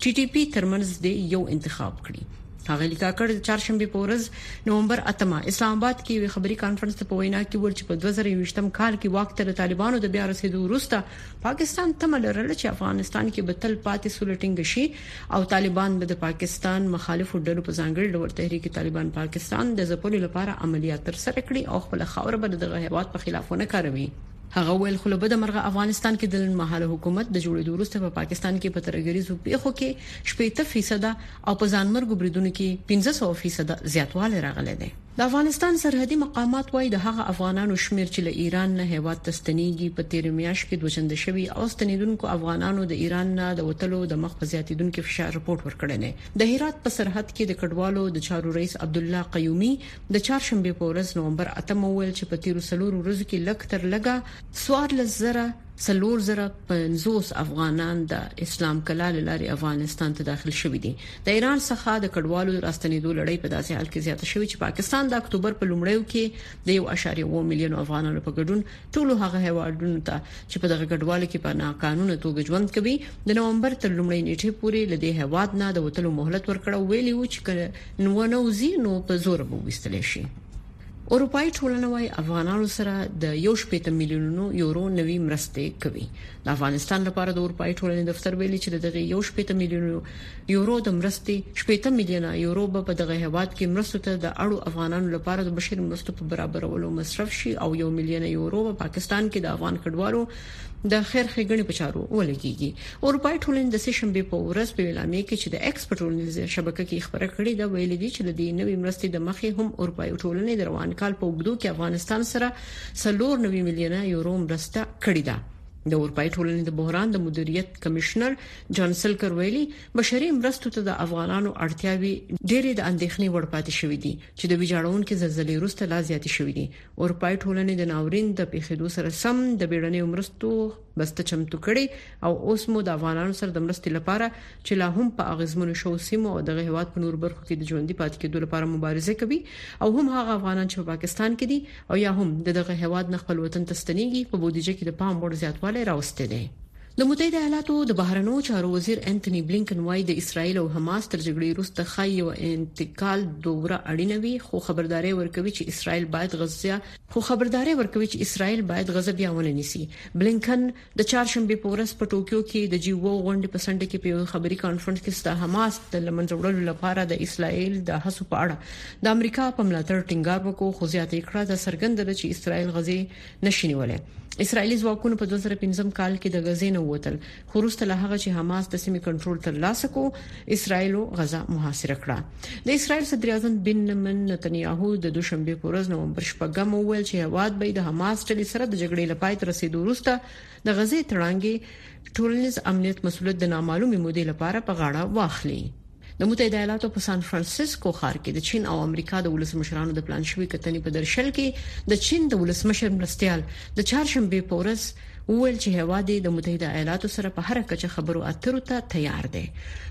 ټي ټي پي ترمنځ دې یو انتخاب کړي. ښاغلي کاکړ د چهارشنبې په ورځ نومبر اتمه اسلام آباد کې یو خبري کانفرنس ته په وینا کې ویل چې په 2020م کال کې واک ته د طالبانو د بیا رسیدو وروسته پاکستان تمه لرله چې افغانستان کې به تل پاتې سوله ټینګه شي او طالبان به د پاکستان مخالفو ډلو په ځانګړي ډول تحریک طالبان پاکستان د ځپلو لپاره عملیات ترسره کړي او خپل خاور به د هیواد په خلاف ونه کاروي هغه وویل، خو له بده مرغه افغانستان کې د لنډمهاله حکومت د جوړېدو وروسته په پاکستان کې په ترهګریزو پېښو کې شپېته فیصده او په ځانمرګو بریدونو کې پنځه سوه فیصده زیاتوالی راغلی دی. د افغانستان سرحدي مقامات وايي، د هغه افغانانو شمېر چې له ایران نه هېواد ته ستنېږي په تېره میاشت کې دوه چنده شوی او ستنېدونکو افغانانو د ایران نه د وتلو د مخ په زیاتېدونکي فشار رپوټ ورکړی دی. د هرات په سرحد کې د کډوالو د چارو رییس عبدالله قیومي د چهارشنبې په ورځ نومبر اته مه وویل چې په تیرو څلور ورځو کې لږ تر لږه څوارلس زره څلور زره پنځوس افغانان د اسلام کلا لارې افغانستان ته داخل شوي دي د ایران څخه د کډوالو راستنیدو لړۍ په داسې حال کې زیاته شوې چې پاکستان د اکتوبر په لومړیو کې د یو اشاریه و میلیون افغانانو په ګډون ټولو هغه هیوادونو ته چې په دغه کډوالو کې په ناقانونه توګه ژوند کوي د نومبر تر لومړۍ نیټې پورې لدې هیواد نه د وټلو مهلت ورکړ ویلی و چې ونه وځي نو په زور به وستل شي اروپאי ټولنه وايي افغانانو سره د 1.8 میلیونو یورو نوي مرستې کوي د افغانستان لپاره د اروپאי ټولنې دفتر ویلي چې دغه 1.8 میلیونو یورو د مرستې 18 میلیونه یورو به په دغه هواد کې مرستو ته د اړو افغانانو لپاره د بشري مرستو په برابرولو مصرف شي او 1 میلیونه یورو په پاکستان کې د افغان کډوالو د خیر ښېګڼې په چارو ولګيږي اروپאي ټولنې د سه شنبه په ورځ په اعلامیه کې چې د ایکس په ټولنیزه شبکه کې خبره کړې ده ویلي دي چې د دې نوې مرستې د مخې هم اروپאي ټولنې د روان کال په وګړو کې افغانستان سره 390 میلیونه یورو مرسته کړې ده د اروپאי ټولنې د بحران د مدیریت کمشنر جان سلکر ویلي بشري مرستو ته د افغانانو اړتیاوي ډېرې د اندېښنې وړ پاتې شوې دي چې د ویجاړونکو زلزلې وروسته لا زیاتې شوې دي اروپای ټولنې د ناورین د پیښېدو سره سم د بیړنیو مرستو بسته چمتو کړي او اوس مو د افغانانو سره د مرستې لپاره چې لا هم په اغیزمنو شو سیمو او د غهواد په نور برخو کې د ژوندۍ پاتې کېدو لپاره مبارزه کوي او هم هغه افغانان چې په پاکستان کې دي او یا هم د غهواد نه خپل وطن ته ستنېږي په بودیجه کې د پام وړ زیاتوالی راوستي دي د متحده ایالاتو د بهرنیو چارو وزیر انټوني بلینکن وایي د اسرایل او حماس تر جګړې وروسته ښایي یو انتقال دوره اړینه وي خو خبرداري ورکوي چې اسرایل باید غزه خو خبرداري ورکوي چې اسرایل باید غزه بیا ونه نیسي بلینکن د چهارشنبه په ورځ په ټوکیو کې د جی وو غونډې په سنډه کې په یو خبري کانفرنس کې د حماس د لمنځه وړلو لپاره د اسرایل د هڅو په اړه د امریکا په ملاتړ ټینګار وکړ خو زیاتې کړه دا څرګنده ده چې اسرایل غزه نشي نیولای. اسرایلي ځواکونو په دوه زره او پنځم کال کې د غزې نه ووتل، خو وروسته له هغه چې حماس د سیمې کنټرول ترلاسه کړ، اسرایلو غزه محاصره کړه. د اسرایل صدراعظم بنیامین نتنیاهو د دوشنبې په ورځ نومبر شپږ مه وویل چې هېواد به یې د حماس ډلې سره د جګړې له پای ته رسېدو وروسته د غزې تړانګې ټولنیز امنیت مسوولیت د نامعلومې مودې لپاره په غاړه واخلي. د متحده ایالاتو په سان فرانسیسکو ښار کې د چین او امریکا د ولسمشرانو د پلان شوې کتنې په درشل کې د چین د ولسمشر مرستيال د چهارشنبه په ورځ وویل چې هوا دې د متحده ایالاتو سره په هر کچه خبرو اترو ته تیار دی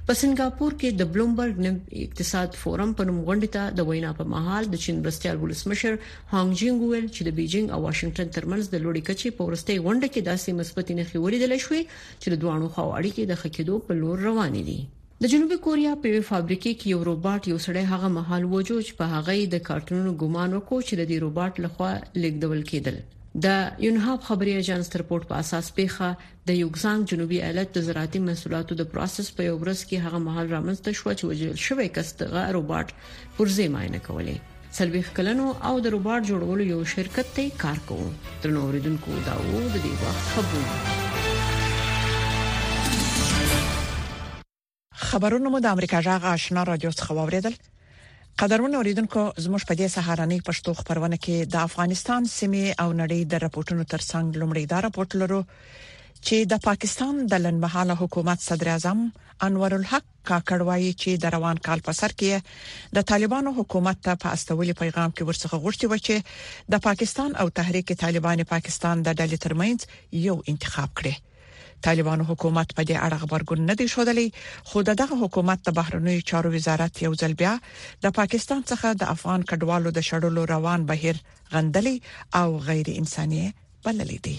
په سنگاپور کې د بلومبرګ اقتصاد فورم په نوم غونډه ته د وینا په مهال د چین مرستيال ولسمشر هانګ جینګ ویل چې د بیجینګ او واشنگټن ترمنځ د لوړې کچې په ورستۍ غونډه کې داسې مثبتې نخې ولیدل شوې چې د دوه خواو اړیکې د خکېدو په لور روانې دي د جنوبي کوریا په یوې فابریکې کې یو روباټ یو سړی هغه مهال ووجو چې په هغه یې د کارټونونو ګومان وکړو چې د دې روباټ لخوا لیږدول کېدل د یونهاپ خبري اژانس د رپورت په اساس پیښه د یوګزانګ جنوبي ایالت د زراعتي محصولاتو د پروسس په یو ورځ کې هغه مهال رامنځته شو چې وجل شوی کس دغه روباټ پرځې ماینه کولې څلوېښت کلن وو او د روباټ جوړولو یو شرکت ته کار کاوه. درنو اوریدونکو دا وو د دې وخت خبرونه. خبرونه مو د امریکا جغ آشنا رادیو څخه واوریدل قدرمن اوریدونکو زموږ په دې سهارنۍ پښتو خبرونه کې د افغانستان سیمه او نړۍ د راپورټونو ترڅنګ لومړی دا راپورټ لرو چې د پاکستان د لنډمحاله حکومت صدر اعظم انور الحق کاکړ وايي چې د روان کال په سر کې د طالبانو حکومت ته په استولي پیغام کې ورڅخه غوښتي و چې د پاکستان او تحریک طالبان پاکستان د ډلې ترمنځ یو انتخاب کړي طالبانو حکومت په دې اړه خبرګون نه دی شودلی خو دغه حکومت د بهرنیو چارو وزارت یو ځل بیا د پاکستان څخه د افغان کډوالو د شړلو روان بهیر غندلی او غیر انساني بللی دی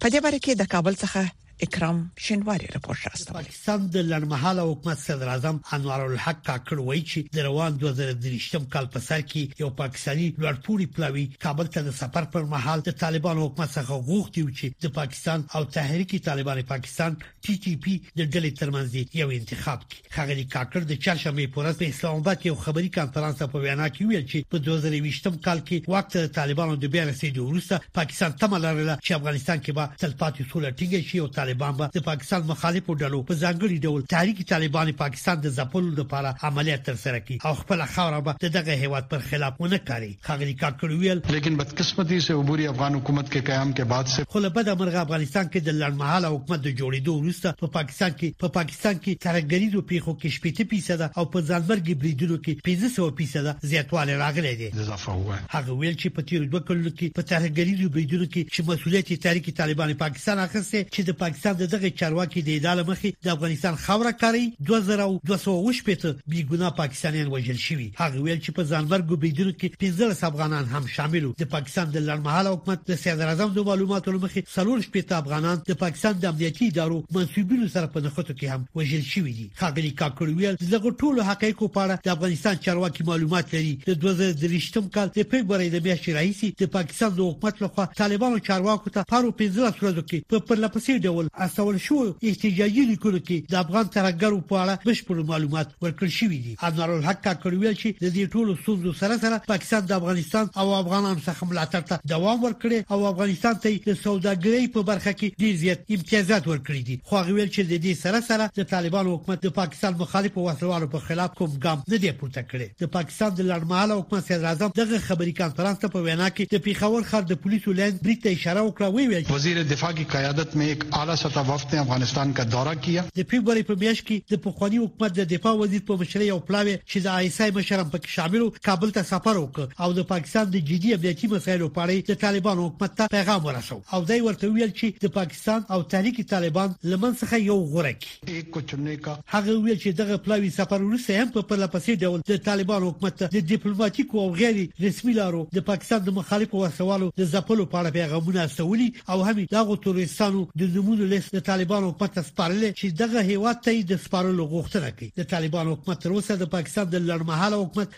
په دې باره کې د کابل څخه اکرام شینواری رپورت راستوي پاکستان د لړمحاله حکومت صدر اعظم انوار الحق کاکړ وایي چې د روان 2023م کال په سر کې یو پاکستاني لوړپوړي پلاوی کابل ته د سفر پر مهال د طالبان حکومت څخه غوښتي و چې د پاکستان او تحریک طالبان پاکستان ټي ټي پی د ډلې ترمنځ یو انتخاب کړي ښاغلي کاکړ د چهارشنبې په ورځ په اسلام آباد کې یو خبري کانفرنس په وینا کې ویل چې په 2020م کال کې وخت د طالبانو د بیا رسیدو وروسته پاکستان تم لرله چې افغانستان کې به تلپاتې سوله ټینګه شي او طالبان به د پاکستان مخالفو ډلو په ځانګړي ډول تحریک طالبان پاکستان د ځپلو لپاره عملیات ترسره کړي او خپل خاور به دغه هیواد پر خلاف ونه کاري ښاغلي کاکړ وویل لیکن بدقسمتي سه عبوري افغان حکومت کې قیام کې بعد سه خو له بده مرغه افغانستان کې د لړمحاله حکومت د جوړېدو وروسته په پاکستان کې په پاکستان کې ترهګریزو پیښو کې شپېته فیصده او په ځانمرګي بریدونو کې پنځه سوه فیصده زیاتوالی راغلی دی اضافه هوا هغه ویل چې په تیرو دوه کلونو کې په ترهګریزو بریدونو کې چې مسولیت یې تحریک طالبان پاکستان اخیستی چې د پاکستان د دغه چارواکي د ادعا له مخې د افغانستان خاوره کاري دوه زره او دوه سوه او شپېته بې ګناه پاکستانیان وژل شوي هغه ویل چې په ځانمرګو بریدونو کې 15 افغانان هم شامل وو د پاکستان د لړمحاله حکومت د صدراعظم د معلوماتو لمخې څلور شپږ افغانان د پاکستان د امنیتي ادارو منسوبینو سره په نخښتو کې هم وژل شوي دي خاغلی کاکړ ویل دغه ټولو حقایقو په اړه د افغانستان چارواکي معلومات لري د 2023 کال د فبرورۍ د میاشتې راهیسې د پاکستان د حکومت لخوا طالبانو چارواکو ته پارو 15 ورځو کې په پرلپسې ډول استول شو احتجاجي لیکونو کې د افغان ترهګرو په اړه بشپړ معلومات ورکړ شوی دي انوارالحق کاکړ ویل چې د دې ټولو ستونزو سره سره پاکستان د افغانستان او افغانانو څخه ملاتړ ته دوام ورکړي او افغانستان ته د سوداګرۍ په برخه کې ډیر زیات امتیازات ورکړي دي خو هغه ویل چې د دې سره سره د طالبان حکومت د پاکستان مخالف وسلوالو په خلاف کوم ګام نه دی پورته کړی د پاکستان د لړمحاله حکومت صدر اعظم دغه خبري کانفرنس ته په وینا کې د پیښور ښار د پولیسو لاین بریټ ته اشاره وکړه وی ویل وزیر دفاع کی قیادت می اعلی سطح وفد نے افغانستان کا دورہ کیا۔ د فبرورۍ په میاشت کې د پخواني حکومت د دفاع وزیر په مشرۍ یو پلاوی چې د آی ایس آی مشر هم پکې شامل و، کابل ته سفر وکړ او د پاکستان د جدي امنیتي مسایلو په اړه یې د طالبانو حکومت ته پیغام ورسو او دی ورته وویل چې د پاکستان او تحریک طالبان له من څخه یو غوره کړي. ایک کو چنې کا. هغه وویل چې دغه پلاوي سفر وروسته هم په پرله پسې ډول د طالبانو حکومت ته د دیپلوماتیکو او غیر رسمي لارو د پاکستان د مخالفو وسلهوالو د ځپلو په اړه پیغامونه استولي او هم یې د هغو تروریستانو د نومونو لیست د طالبانو حکومت ته سپارلی چې دغه هېواد ته یې د سپارلو غوښتنه کوي. د طالبانو حکومت تر اوسه د پاکستان د لنډمهاله حکومت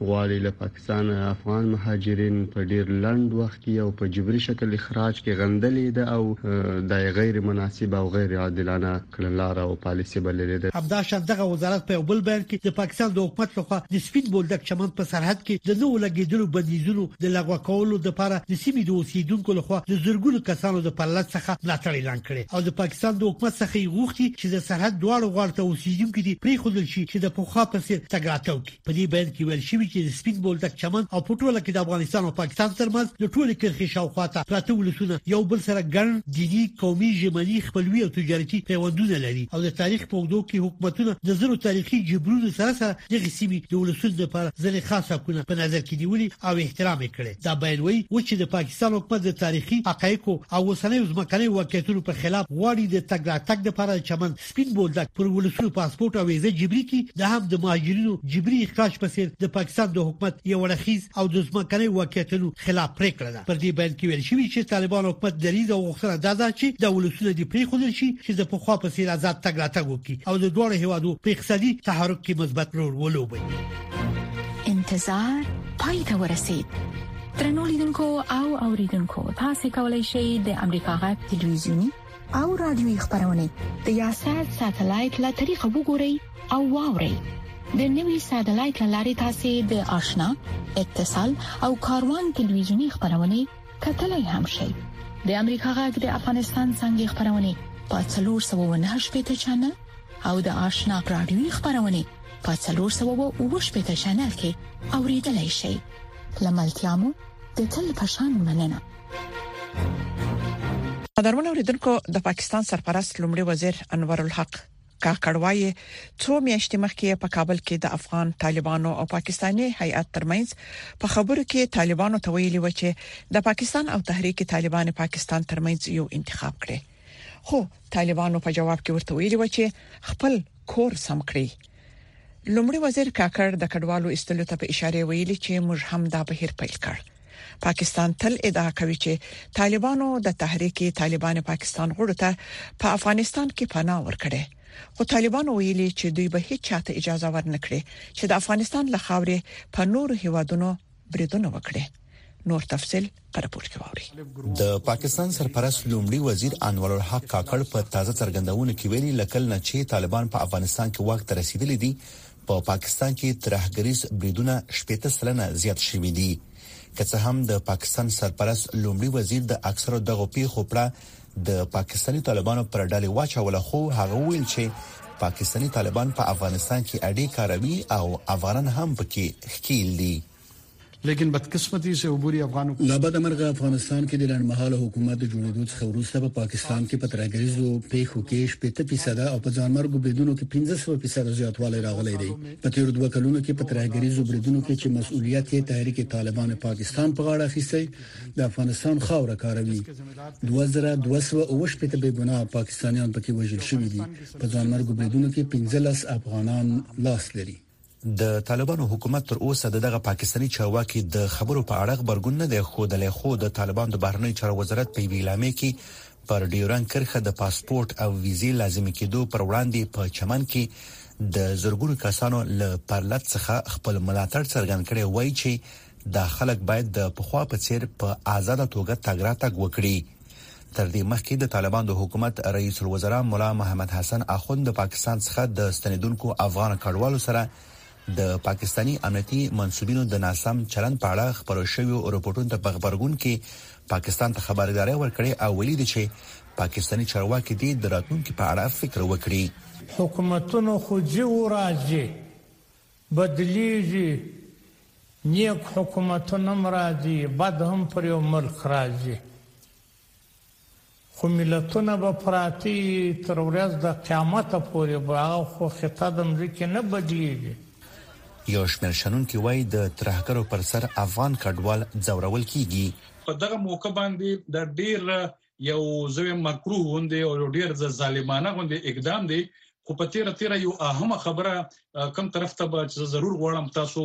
غواړي له پاکستانه افغان مهاجرین په ډیر لنډ وخت کې او په جبري شکل اخراج کړي، غندلې یې ده او دا یې غیر مناسبه او غیر عادلانه کړنلاره او پالیسي بللې ده. همداشان دغه وزارت په یو بل بیان کې د پاکستان د حکومت له خوا د سپین بولدک چمن په سرحد کې د نوو لګیدلو بندیزونو د لغوه کولو لپاره د سیمې د اوسیدونکو له خوا د زرګونو کسانو د پرلت څخه ملاتړ اعلان کړی او د پاکستان د حکومت څخه یې غوښتي چې د سرحد دواړو غاړو ته اوسیدونکي دې پریښودل شي چې د پخوا په څیر تګ راتګ وکړي. په دې بیان کې ویل شوی چې د سپین بولدک چمن او په ټوله کې د افغانستان او پاکستان ترمنځ د ټولې کرښې شاوخوا ته پراته ولسونه یو بل سره ګڼ دیني قومي ژمني خپلوي او تجارتي پیوندونه لري او د تاریخ په اوږدو کې حکومتونه د زرو تاریخي جبرونو سره سره دغه سیمې د ولسونو لپاره ځلې خاص حقونه په نظر کې نیولي او احترام یې کړي دا بیان وایي و چې د پاکستان حکومت د تاریخي حقایقو او اوسنۍ ځمکنۍ واقعیتونو په خلاف غواړي د تګ راتګ لپاره چمن سپین بولدک پر ولسونو پاسپورټ او ویزه جبري کړي دا هم د مهاجرینو جبري اخراج په څیر د پاکستان د حکومت یو اړخیز او د ځمکنۍ واقعیتونو خلاف پریکړه ده پر دې بیان کې ویل شوی چې طالبان حکومت دریز او غوښتنه دا ده چې د ولسونو دی پرې خودل شي چې د پخوا په څیر آزاد تګ راتګ وکړي او د دوه هیوادو په اقتصادي تحرک کې مثبت رول ولوبي انتظار پای ته ورسید ترنو لیدونکو او اوریدونکو تاسو کولی شئ د امریکا غږ ټلویزیونی او رادیوي خبرونه د یاشر ساتلایت له طریقو وګورئ او واورئ د نوي ساتلایت لارې تاسو د آشنا اتصال او کاروان ټلویزیونی خبرونه کتلای هم شئ د امریکا غږ د افغانستان څنګه خبرونه په 309 پټ چنل او د آشنا رادیوي خبرونه په 309 پټ چنل کې اوریدلای شئ لملتيامو د تل پشان مننه قدرمن اوریدونکو د پاکستان سرپرست لومړي وزیر انور الحق کاکړوای څو میاشتې مخکې په کابل کې د افغان طالبانو او پاکستاني هیئات ترمنځ په خبرو کې طالبانو ته ویلي و چې د پاکستان او تحریک طالبان پاکستان ترمنځ یو انتخاب کړي خو طالبانو په جواب کې ورته ویلي و چې خپل کور سم کړئ لومړي وزیر کاکړ د کډوالو استلو ته په اشاره ویلي چې موږ هم دا بهیر پیل کړ پاکستان تل ادعا کوي چې طالبانو د تحریک طالبان پاکستان غړو ته په افغانستان کې پناه ورکړي خو طالبان ویلي چې دوی به هیڅ چاته اجازه ورنکړي چې د افغانستان له خاورې په نور هیوادونو بریدونه وکړي نور تفصيل په رپورت کې ووري د پاکستان سرپرست لومړي وزیر انور الحق کاکړ په تازه څرګندونو کې ویلي لکل نه چې طالبان په افغانستان کې وخت رسیدلی دي په پاکستان کې ترهګریز بریدونه شپېته سلنه زیات شوي دي. که څه هم د پاکستان سرپرست لومړي وزیر د اکثرو دغو پیښو پړه د پاکستاني طالبانو پر ډلې واچوله خو هغه وویل چې پاکستاني طالبان په افغانستان کې اډې کاروي او افغانان هم پکې ښکیل دي. لیکن بدقسمتی سے عبوری افغان حکومت له بده مرغه افغانستان کې د لنډمهاله حکومت د جوړېدو څخه وروسته په پاکستان کې په ترهګریزو پیښو کې شپېته فیصد او په ځانمرګو بریدونو کې 1500 فیصد زیاتوالی راغلی دی په تیرو دوه کلونو کې په ترهګریزو بریدونو کې چې مسؤلیت یې تحریک طالبان پاکستان په غاړه اخیستی د افغانستان خاوره کاروي 2218 بې ګناه پاکستانیان پکې وژل شوي دي په ځانمرګو بریدونو کې 15 افغانان لاس لري د طالبانو حکومت تر اوسه د دغه پاکستاني چارواکي د خبرو په اړه غبرګون نه دی ښودلی، خو د طالبانو د بهرنیو چارو وزارت په یوې اعلامیې کې پر ډیورنډ کرښه د پاسپورت او ویزې لازمي کېدو پر وړاندې په چمن کې د زرګونو کسانو له پرلت څخه خپل ملاتړ څرګند کړی، وایي چې دا خلک باید د پخوا په څیر په ازاده توګه تګ راتګ وکړي. تر دې مخکې د طالبان د حکومت رئیس الوزرا ملا محمد حسن اخوند د پاکستان څخه د ستنیدونکو افغان کډوالو سره د پاکستاني امنیتي منسوبینو د ناسم چلند په اړه خبرو شویو رپورټونو ته په خبرګون کې پاکستان ته خبرداري ورکړې او ویلي دي چې پاکستاني چارواکي دې د راتلونکي په اړه فکر وکړي حکومتونو خو جی و راجی بدلیږي نیک حکومتونم راځي بد هم پر یو ملک راځي خو ملتونه به پراتی تر ورځ د قیامت پورې به هغه خو خطه د مځکې نه بدلیږي یو شمېر شنونکي وایي د ترهګرو پر سر افغان کډوال ځورول کیږي. په دغه موقع باندې د ډېر یو زوی مکروه غوندې او ډیر ظالمانه غوندې اقدام دی خو په تیر تیر یو اهمه خبره کم طرف ته به ضرور غواړم تاسو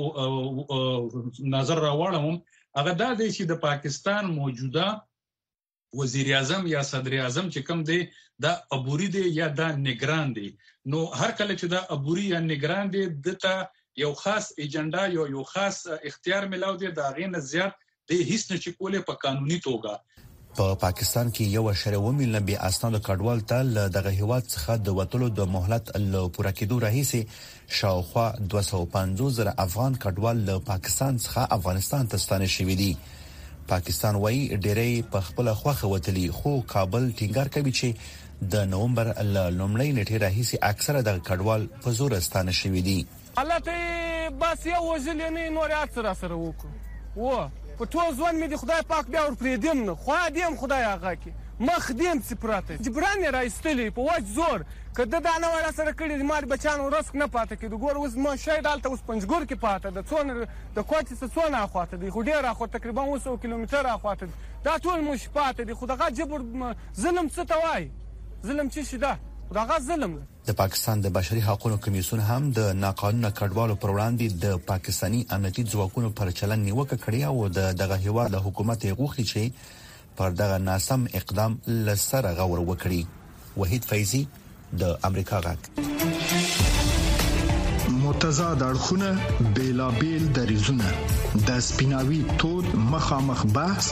نظر راوړم هغه دا دی چې د پاکستان موجوده وزیر اعظم یا صدر اعظم چې کوم دی دا عبوري دی یا دا نگران دی نو هر کله چې دا عبوري یا نگران دی دته یو خاص ایجنډا یو یو خاص اختیار ملاو دی دا غینه زیات دی هیڅ نشي کولی په قانوني توګه په پاکستان کې یو شر و میلنه بي اسناد کډوال ته له دغه هیواد څخه د وتلو د مهلت له پوره کېدو راهیسې شاوخوا 250 زره افغان کډوال له پاکستان څخه افغانستان ته ستانه شوي دي پاکستان وایي ډیری په خپل خوخه وتلی خو کابل ټینګار کوي چې د نومبر له لومړۍ نیټې راهیسې اکثره د کډوال په زور ستانه شوي دي الله ته یې بس یو وژلی نه نور یې هرڅه راسره وکړو وو په ټول ژوند مې دې خدای پاک بیا ور پرېږدیم نه خوا دېم خدای هغه کې مخ دېم چې پرته جبران یې را ایستلی په وچ زور که ده دا نه وای راسره کړي زما د بچیانو رزق نه پاته کېدو ګوره اوس زما شاید هلته اوس پنجګور کې پاته ده څونه د کوټې څخه څونه اخواته دی خو ډېر اخوا تقریبا اوس سو کیلومتر اخواته دی دا ټول موږ پاته دي خو دغه جبر ظلم څه ته وایي ظلم څه شي ده خو دغه ظلم ده د پاکستان د بشري حقوقو کمیسیون هم د ناقانونه کډوالو پر وړاندې د پاکستاني امنیتي ځواکونو پر چلن نیوکه کړې او د دغه هیواد له حکومت یې غوښتي چې پر دغه ناسم اقدام له سره غور وکړي وحید فیضي د امریکا غږ متضاد اړخونه بیلابیل دریزونه د سپیناوي تود مخامخ بحث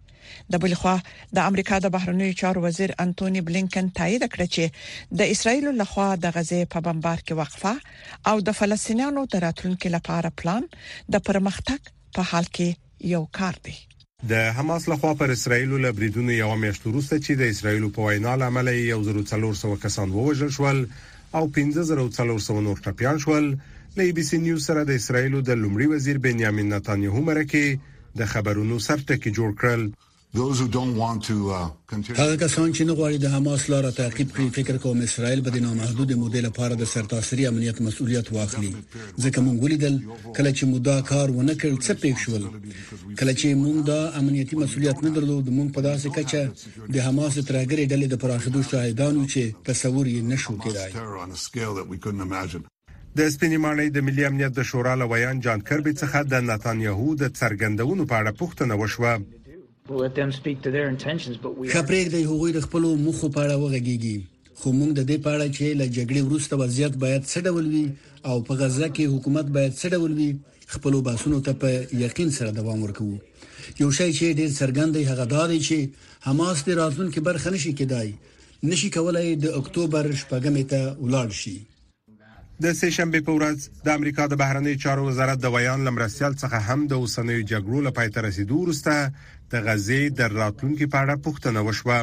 د بل خوا د امریکا د بهرنیو چارو وزیر انټونی بلینکن تایید کړ چې د اسرایل له خوا د غزې په بمبار کې وقفه او د فلسطینیانو د راتلونکو لپاره پلان د پرمختګ په حال کې یو کار دی د حماس لخوا پر اسرایل له بریدونو یو میاشت وروسته چې د اسرایل په وینا لامل یې 1400 کسان ووژل شول او 15400 نور ټپيان شول له ای بي سي نیوز سره د اسرایل د لومړي وزیر بنیامین نتانیاهو مرکه د خبرونو سر ټکی جوړ کړل. هغه کسان چې نه غواړي د حماس لاره تعقیب کړي، فکر کوم اسرائیل به د نامحدودې مودې لپاره د سرتاسري امنیت مسؤلیت واخلي، ځکه موږ ولیدل کله چې مو دا کار ونه کړ، څه پېښ شول. کله چې موږ دا امنیتي مسؤلیت نه درلود، موږ په داسې کچه د حماس د ترهګرې ډلې د پراخېدو شاهدان یو چې تصور یې نه شو کېدای. د سپینې ماڼۍ د ملي امنیت د شورا له ویاند جان کربي څخه د نتانیاهو د څرګندونو په اړه پوښتنه وشوه. ښه پرېږدئ هغوی د خپلو موخو په اړه وغږېږي، خو موږ د دې په اړه چې له جګړې وروسته وضعیت باید څه ډول وي او په غزه کې حکومت باید څه ډول وي، خپلو بحثونو ته په یقین سره دوام ورکوو. یو شی چې ډېر څرګند دی هغه دا دی چې حماس د راتلونکې برخه نشي کېدای، نشي کولای د اکتوبر شپږمې ته ولاړ شي. د سې شنبې په ورځ د امریکا د بهرنی چارو وزارت د ویان لمرستیال څخه هم د اوسنیو جګړو له پای ته رسیدو وروسته د غزې د راتلونکو په اړه پوښتنه وشوه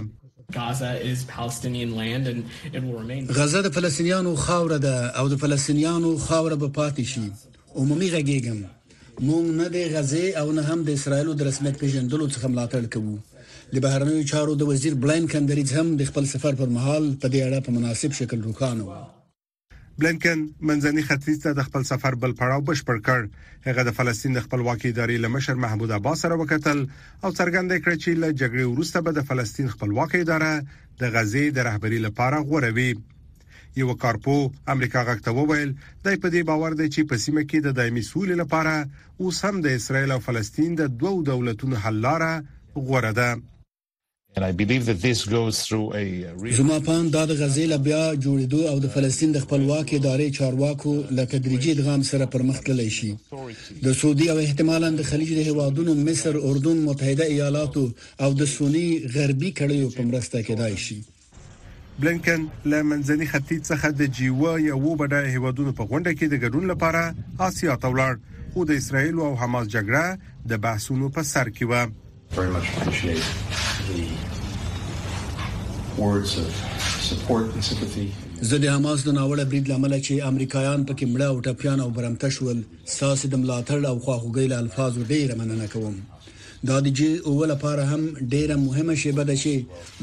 غزه د فلسطینیانو خاوره ده او د فلسطینیانو خاوره به پاتې شي عمومي غږېږم، موږ نه د غزې او نه هم د اسرایلو د رسمیت پېژندلو څخه ملاتړ کوو. د بهرنیو چارو د وزیر بلینکن دریځ هم د خپل سفر پر مهال په دې اړه په مناسب شکل روښانه و. بلینکن منځني ختیځ ته د خپل سفر بل پړاو بشپړ کړ. هغه د فلسطین د خپلواکې ادارې له مشر محمود عباس سره وکتل او څرګنده یې کړه چې له جګړې وروسته به د فلسطین خپلواکه اداره د غزې د رهبري لپاره غوره وي. یو کارپوه امریکا غږ ته وویل دای په دې باور دی چې په سیمه کې د دایمي سولې لپاره اوس هم د اسرایل او فلسطین د دوو دولتونو حل لاره غوره ده زما په اند دا د غزې له بیا جوړېدو او د فلسطین د خپلواک ادارې چارواکو له تدریجي ادغام سره پرمخ تللی شي د سعودي او احتمالا د خلیج د هیوادونو مصر اردن متحده ایالاتو او د سني غربي کړیو په مرسته کېدای شي بلنکن له منځني ختیځ څخه د جی و یو بډای هیوادونو په غونډه کې د ګډون لپاره آسیا ته ولاړ خو د اسرایل او حماس جګړه د بحثونو په سر کې و very much appreciate the words of support and sympathy. زه د حماس د ناوړه برید لامل چې امریکایان پکې مړه او ټپيان او برمته شول ساسې د ملاتړ او خواخوږۍ له الفاظو ډیره مننه کوم دا د جې اووه لپاره هم ډېره مهمه شېبه ده چې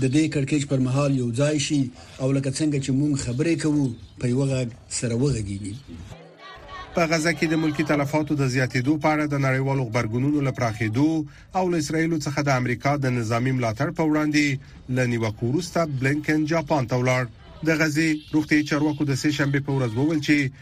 د دې کړکېچ پر مهال یو ځای شي او لکه څنګه چې موږ خبرې کوو په یوه غږ سره وغږېږي. په غزه کې د ملکي تلفاتو د زیاتېدو په اړه د نړیوالو خبرګونونو له پراخېدو او له اسرایل څخه د امریکا د نظامی ملاتړ په وړاندې ل نیوکو وروسته بلینکن جاپان ته ولاړ د غزې روغتي چارواکو د سه شنبه په ورځ وویل چې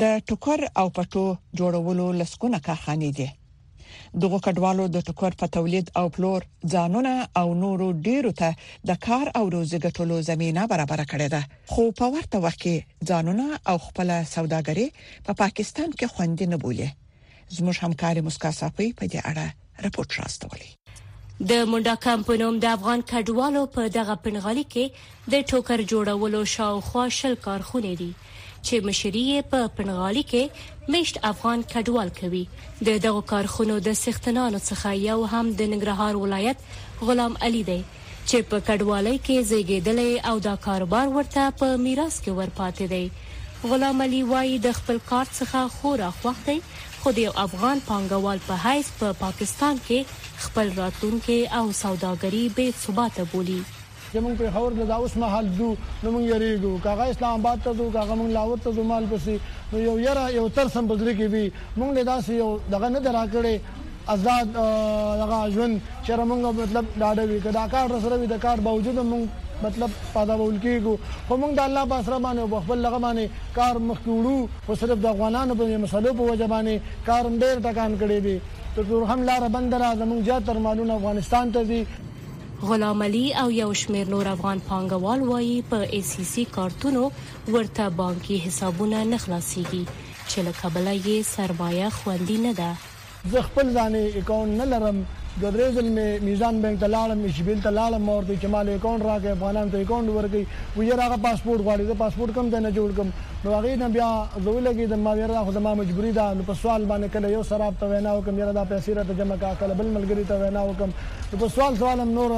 د ټوکر او پټو جوړولو لسګونه کارخانې دي. دغو کډوالو د ټوکر په تولید او پلور ځانونه او نورو ډیرو ته د کار او روزي ګټلو زمینه برابره کړې ده، خو په ورته وخت کې ځانونه او خپله سوداګري په پاکستان کې خوندي نه بولي. زموږ همکاري مسکا صافي په دې اړه رپورت راستولی د منډا کمپ په نوم د افغان کډوالو په دغه پنغالي کې د ټوکر جوړولو شاوخوا شل کارخونه دي چې مشري یې په پنغالي کې میشت افغان کډوال کوي د دغو کارخونو د سختنانو څخه یو هم د ننګرهار ولایت غلام علي دی چې په کډوالۍ کې زېږېدلی او دا کاروبار ورته په میراث کې ورپاتې دی. غلام علي وايي، د خپل کار څخه خورا خوښ دی، خو د یو افغان پانګوال په حیث په پاکستان کې خپل راتلونکی او سوداګري بې ثباته بولي. چې موږ پېښور ته دا اوس مهال ځو، نو موږ یرېږو، که هغه اسلام اباد ته ځو، که هغه موږ لاهور ته ځو مال پسې، نو یو یره، یو ترس هم په زړه کې وي. موږ له داسې یو دغه نه دی راکړی. ازاد دغه ژوند چېرې موږ مطلب ډاډه وي که دا کار رسره وي د کار باوجود هم موږ مطلب پاداول کېږو خو موږ د الله په اسره باندې او په خپل دغه باندې کار مخکې وړو خو صرف د افغانانو په دې مسلو په وجه باندې کار هم ډېر ټکان کړی دی د تورخم لاره بنده ده زموږ زیاتر مالونه افغانستان ته ځي. غلام علي او یو شمېر نور افغان پانګوال وايي، په ایس ای سي کارتونو ورته بانکي حسابونه نه خلاصېږي. چې له کبله یې سرمایه خوندي نه ده. زه خپل ځانې اکونټ نه لرم دوه درې ځل مې میزان بانک ته لاړم ایشبیل ته لاړم ما ورته وی چې ماله اکونټ راکړئ افغانانو ته اکونټ ورکړئ وی یاره هغه پاسپورټ غواړي زه پاسپورټ کوم ځای نه جوړ کړم نو هغې نه بیا زه ولګیدم ما وی یاره دا خو زما مجبوري ده نو په سوال باندې کله یو صراف ته وینا وکړم یاره دا پیسې راته جمع کړه کله بل ملګري ته وینا وکړم نو په سوال سوال هم نور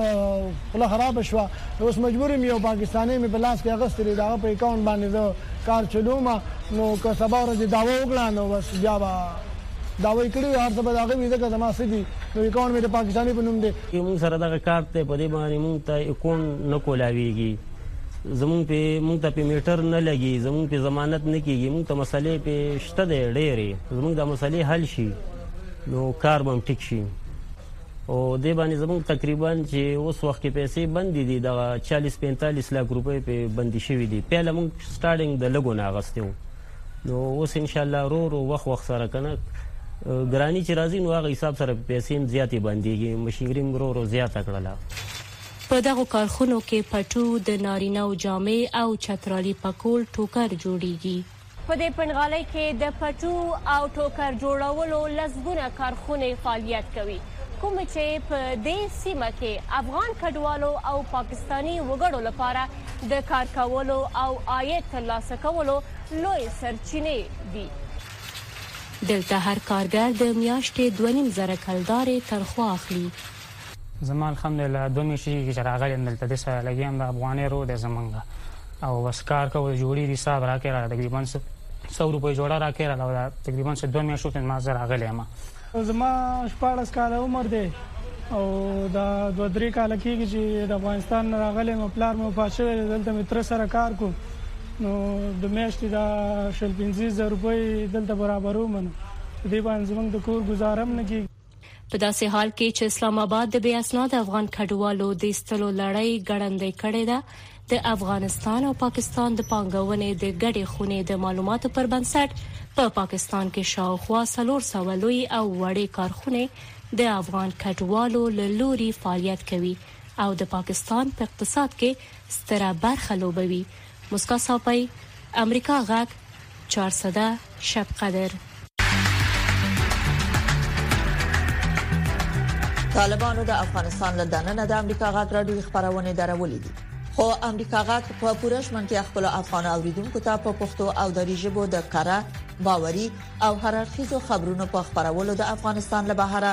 خوله خرابه شوه نو اوس مجبور یم یو پاکستانۍ مې په لاس کې اغستې دی د هغه په اکونټ باندې زه کار چلوم نو که سبا ورځې دعوه وکړه نو بس بیا به دعوه یې کړې وي هر څه به د هغه وي ځکه زما څه دي نو اکاونټ مې د پاکستاني په نوم دی. موږ سره دغه کارت دی په دې باندې موږ ته اکونټ نه کولاویږي زموږ پې موږ ته پې میټر نه لګي زموږ پې ضمانت نه کیږي موږ ته مسلې پې شته دی ډېرې زموږ دا مسلې حل شي نو کار به هم ټیک شي. او دې باندې زموږ تقریبا چې اوس وخت کې پیسې بندې دي د 40 45 لک روپۍ په بندې شوې دي پیله موږ سټارټینګ د لګو نه اغستې وو نو اوس ان شاء الله رو رو وخت وخت سره کنه ګرانی چې راځي نو هغه حساب سره پیسې هم زیاتې بندېږي مشینري هم رو رو زیاته کړله په دغو کارخونو کې پټو د نارینه او جامې او چترالي پکول ټوکر جوړیږي په دې پنډغالۍ کې د پټو او ټوکر جوړولو لسګونه کارخونې فعالیت کوي، کومې چې په دې سیمه کې افغان کډوالو او پاکستاني وګړو لپاره د کار کولو او عاید ترلاسه کولو لویې سرچینې دي. دلته هر کارګر د میاشتې دوه نیم زره کلدارې تنخوا اخلي زما الحمدالله دوه میاشتې کیږي چې راغلی یم دلته دې سره لګیا یم دا افغانی ورور دی زمونږ او بس کار کوو جوړې دي صاحب راکړې راله تقریبا سو روپۍ جوړه راکړې راله او دا تقریبا څه دوه میاشتو کې ما زه راغلی یم زما شپاړس کاله عمر دی او دا دوه درې کاله کیږي چې د افغانستان نه راغلی یم پلار مې وفات شوی دی دلته مې تره سره کار کوم نو د میاشتې دا شل پنځه زره روپۍ دلته برابروم نو په دې باندې زمونږ د کور ګزاره هم نه کیږي په داسې حال کې چې اسلام آباد د بې اسناد افغان کډوالو د ایستلو لړۍ ګړندۍ کړې ده د افغانستان او پاکستان د پانګونې د ګډې خونې د معلوماتو پر بنسټ په پا پاکستان کې شاوخوا څلور سوه لوی او وړې کارخونې د افغان کډوالو له لوري فعالیت کوي او د پاکستان په اقتصاد کې ستره برخه لوبوي موسکا ساپۍ امریکا غږ چارسده شب قدر. طالبانو د افغانستان له دننه د امریکا غږ راډیو خبرونه درولې دي خو امریکا غږ په پوره شمنتیا خپل افغان اوریدونکو ته په پښتو او دری ژبه د کره باوري او هر اړخیزو خبرونو په خبرولو د افغانستان له بهره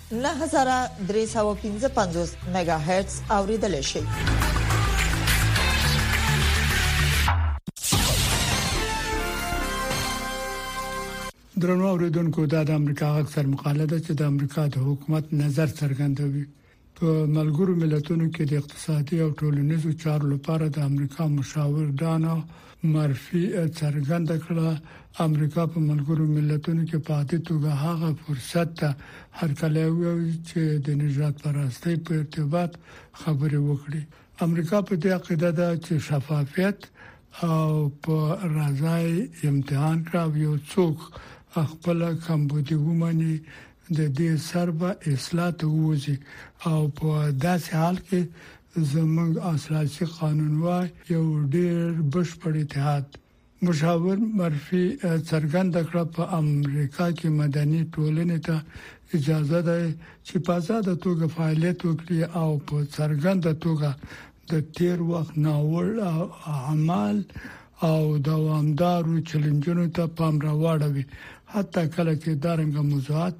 نهه زره درې سوه پنځه پنځوس میګا هرتز اوریدل شي. درنو اوریدونکو دا د امریکا غږ سر مقاله ده چې د امریکا د حکومت نظر څرګندوي په ملګرو ملتونو کې د اقتصادي او ټولنیزو چارو لپاره د امریکا مشاور دانا مرفي څرګنده کړه، امریکا په ملګرو ملتونو کې په عادي توګه هغه فرصت ته هرکلی وایي چې د نژاد پرستۍ په ارتباط خبرې وکړي. امریکا په دې عقیده ده چې شفافیت او په رضای امتحان کړه او یو څوک خپل کمبودي ومني د دې سر به اصلاح ته ووځي او په داسې حال کې زموږ اساسي قانون وای یو ډیر بشپړ اتحاد مشاور مرفي څرګند کړ په امریکا کې مدني ټولنې ته اجازه ده چې په آزاد توګه فعالیت وکړي او په څرګند توګه د تیر وخت ناوړ اعمال او دوامدارو چیلنجونو ته پام راوړوي حتی کله چې دا رنګ موضوعات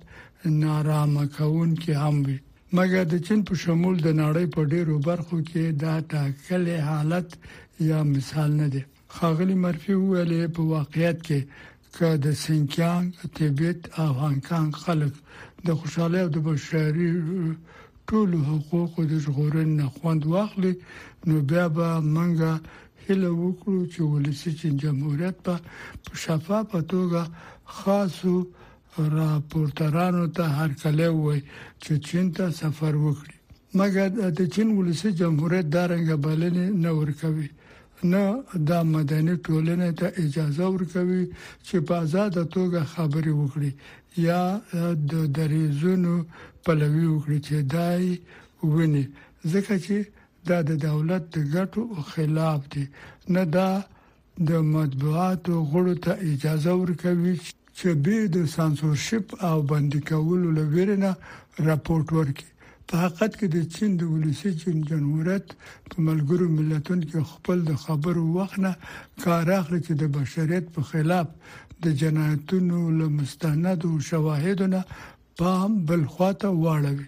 نارامه کوونکي هم وي مګر د چین په شمول د نړۍ په ډیرو برخو کې دا ټاکلې حالت یا مثال نه دی ښاغلي مرفي وویل په واقعیت کې که د سنکیانګ، تیبت او هانګ کانګ خلک د خوشحالي او د بشري ټولو حقوقو د ژغورنې نه خوند واخلي نو بیا به منګه هله وکړو چې ولسی چین جمهوریت په شفافه توګه خاصو راپورټرانو ته هر کله وای چې چین ته سفر وکړي مګر د چین ولسی جمهوریت دا رنګ بلنه نه ورکوي نه دا مدني ټولنې ته اجازه ورکوي چې په آزاده توګه خبرې وکړي یا د دریزونو پلوي وکړي چې دای ویني ځکه چې دا د دولت د ګټو خلاف دي نه دا د مطبوعاتو غړو ته اجازه ورکوي چې دوی د سانسورشپ او بندي کولو له ویرې نه راپورټ ورکړي په حقیقت کې د چین د ولسی چین جمهوریت په ملګرو ملتونو کې خپل د خبرو وخت نه کار اخلي چې د بشریت په خلاف د جنایتونو له مستندو شواهدو نه پام بل خواته واړوي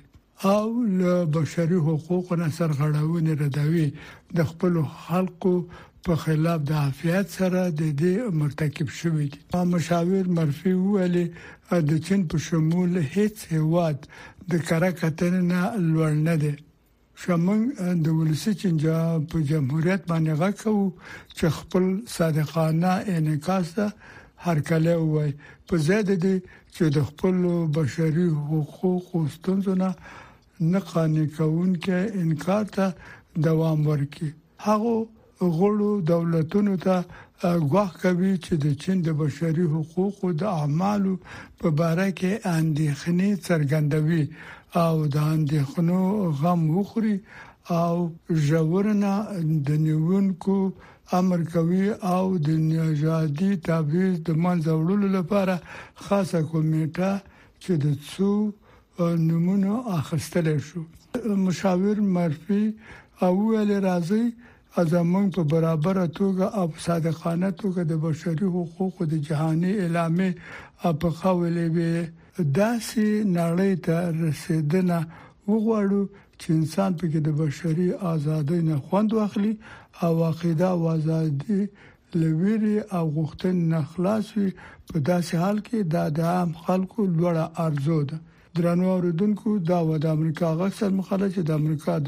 او له بشري حقوقو نه سرغړونې ردوي د خپل خلکو په خلاف د عافیت سره د دې مرتکب شوی دی مشاور مرفي وویل د چین په شمول هیڅ هیواد د کره کتنې نه لوړ نه دی شمن د ولسی چنجا په جمهوریت باندې غکو چې خپل صادقانه انعکاس ده هر کله وای په زیاده دي چې د خپل بشري حقوقو ستونزو نه نه قانع کونکي انکار ته دوام ورکړي هغه غړو دولتونو ته غواخ کوي چې د چین د بشري حقوقو د اعمالو په اړه کې اندېښنې څرګندوي او د اندېښنو غم وخوري او ژورنه د نیونکو امر کوي او د نژادي تبعیض د منځه وړلو لپاره خاصه کمیټه چې د څو نمونو اخستل شو مشاور مرفي او ویل راځي زمونږ په برابر توګه او صادقانه توګه د بشري حقوقو د جهاني اعلامې په قول وی داسې نړۍ ته رسیدنه وغواړو چې انسان پکې د بشري ازادۍ نه خوند واخلي او عقیده او ازادي له ویرې او غوښتنې نه خلاص وي، په داسې حال کې دا د عام خلکو لوړه ارزو ده. درنو اوریدونکو دا وه د امریکا غږ سرمقاله چې د امریکا د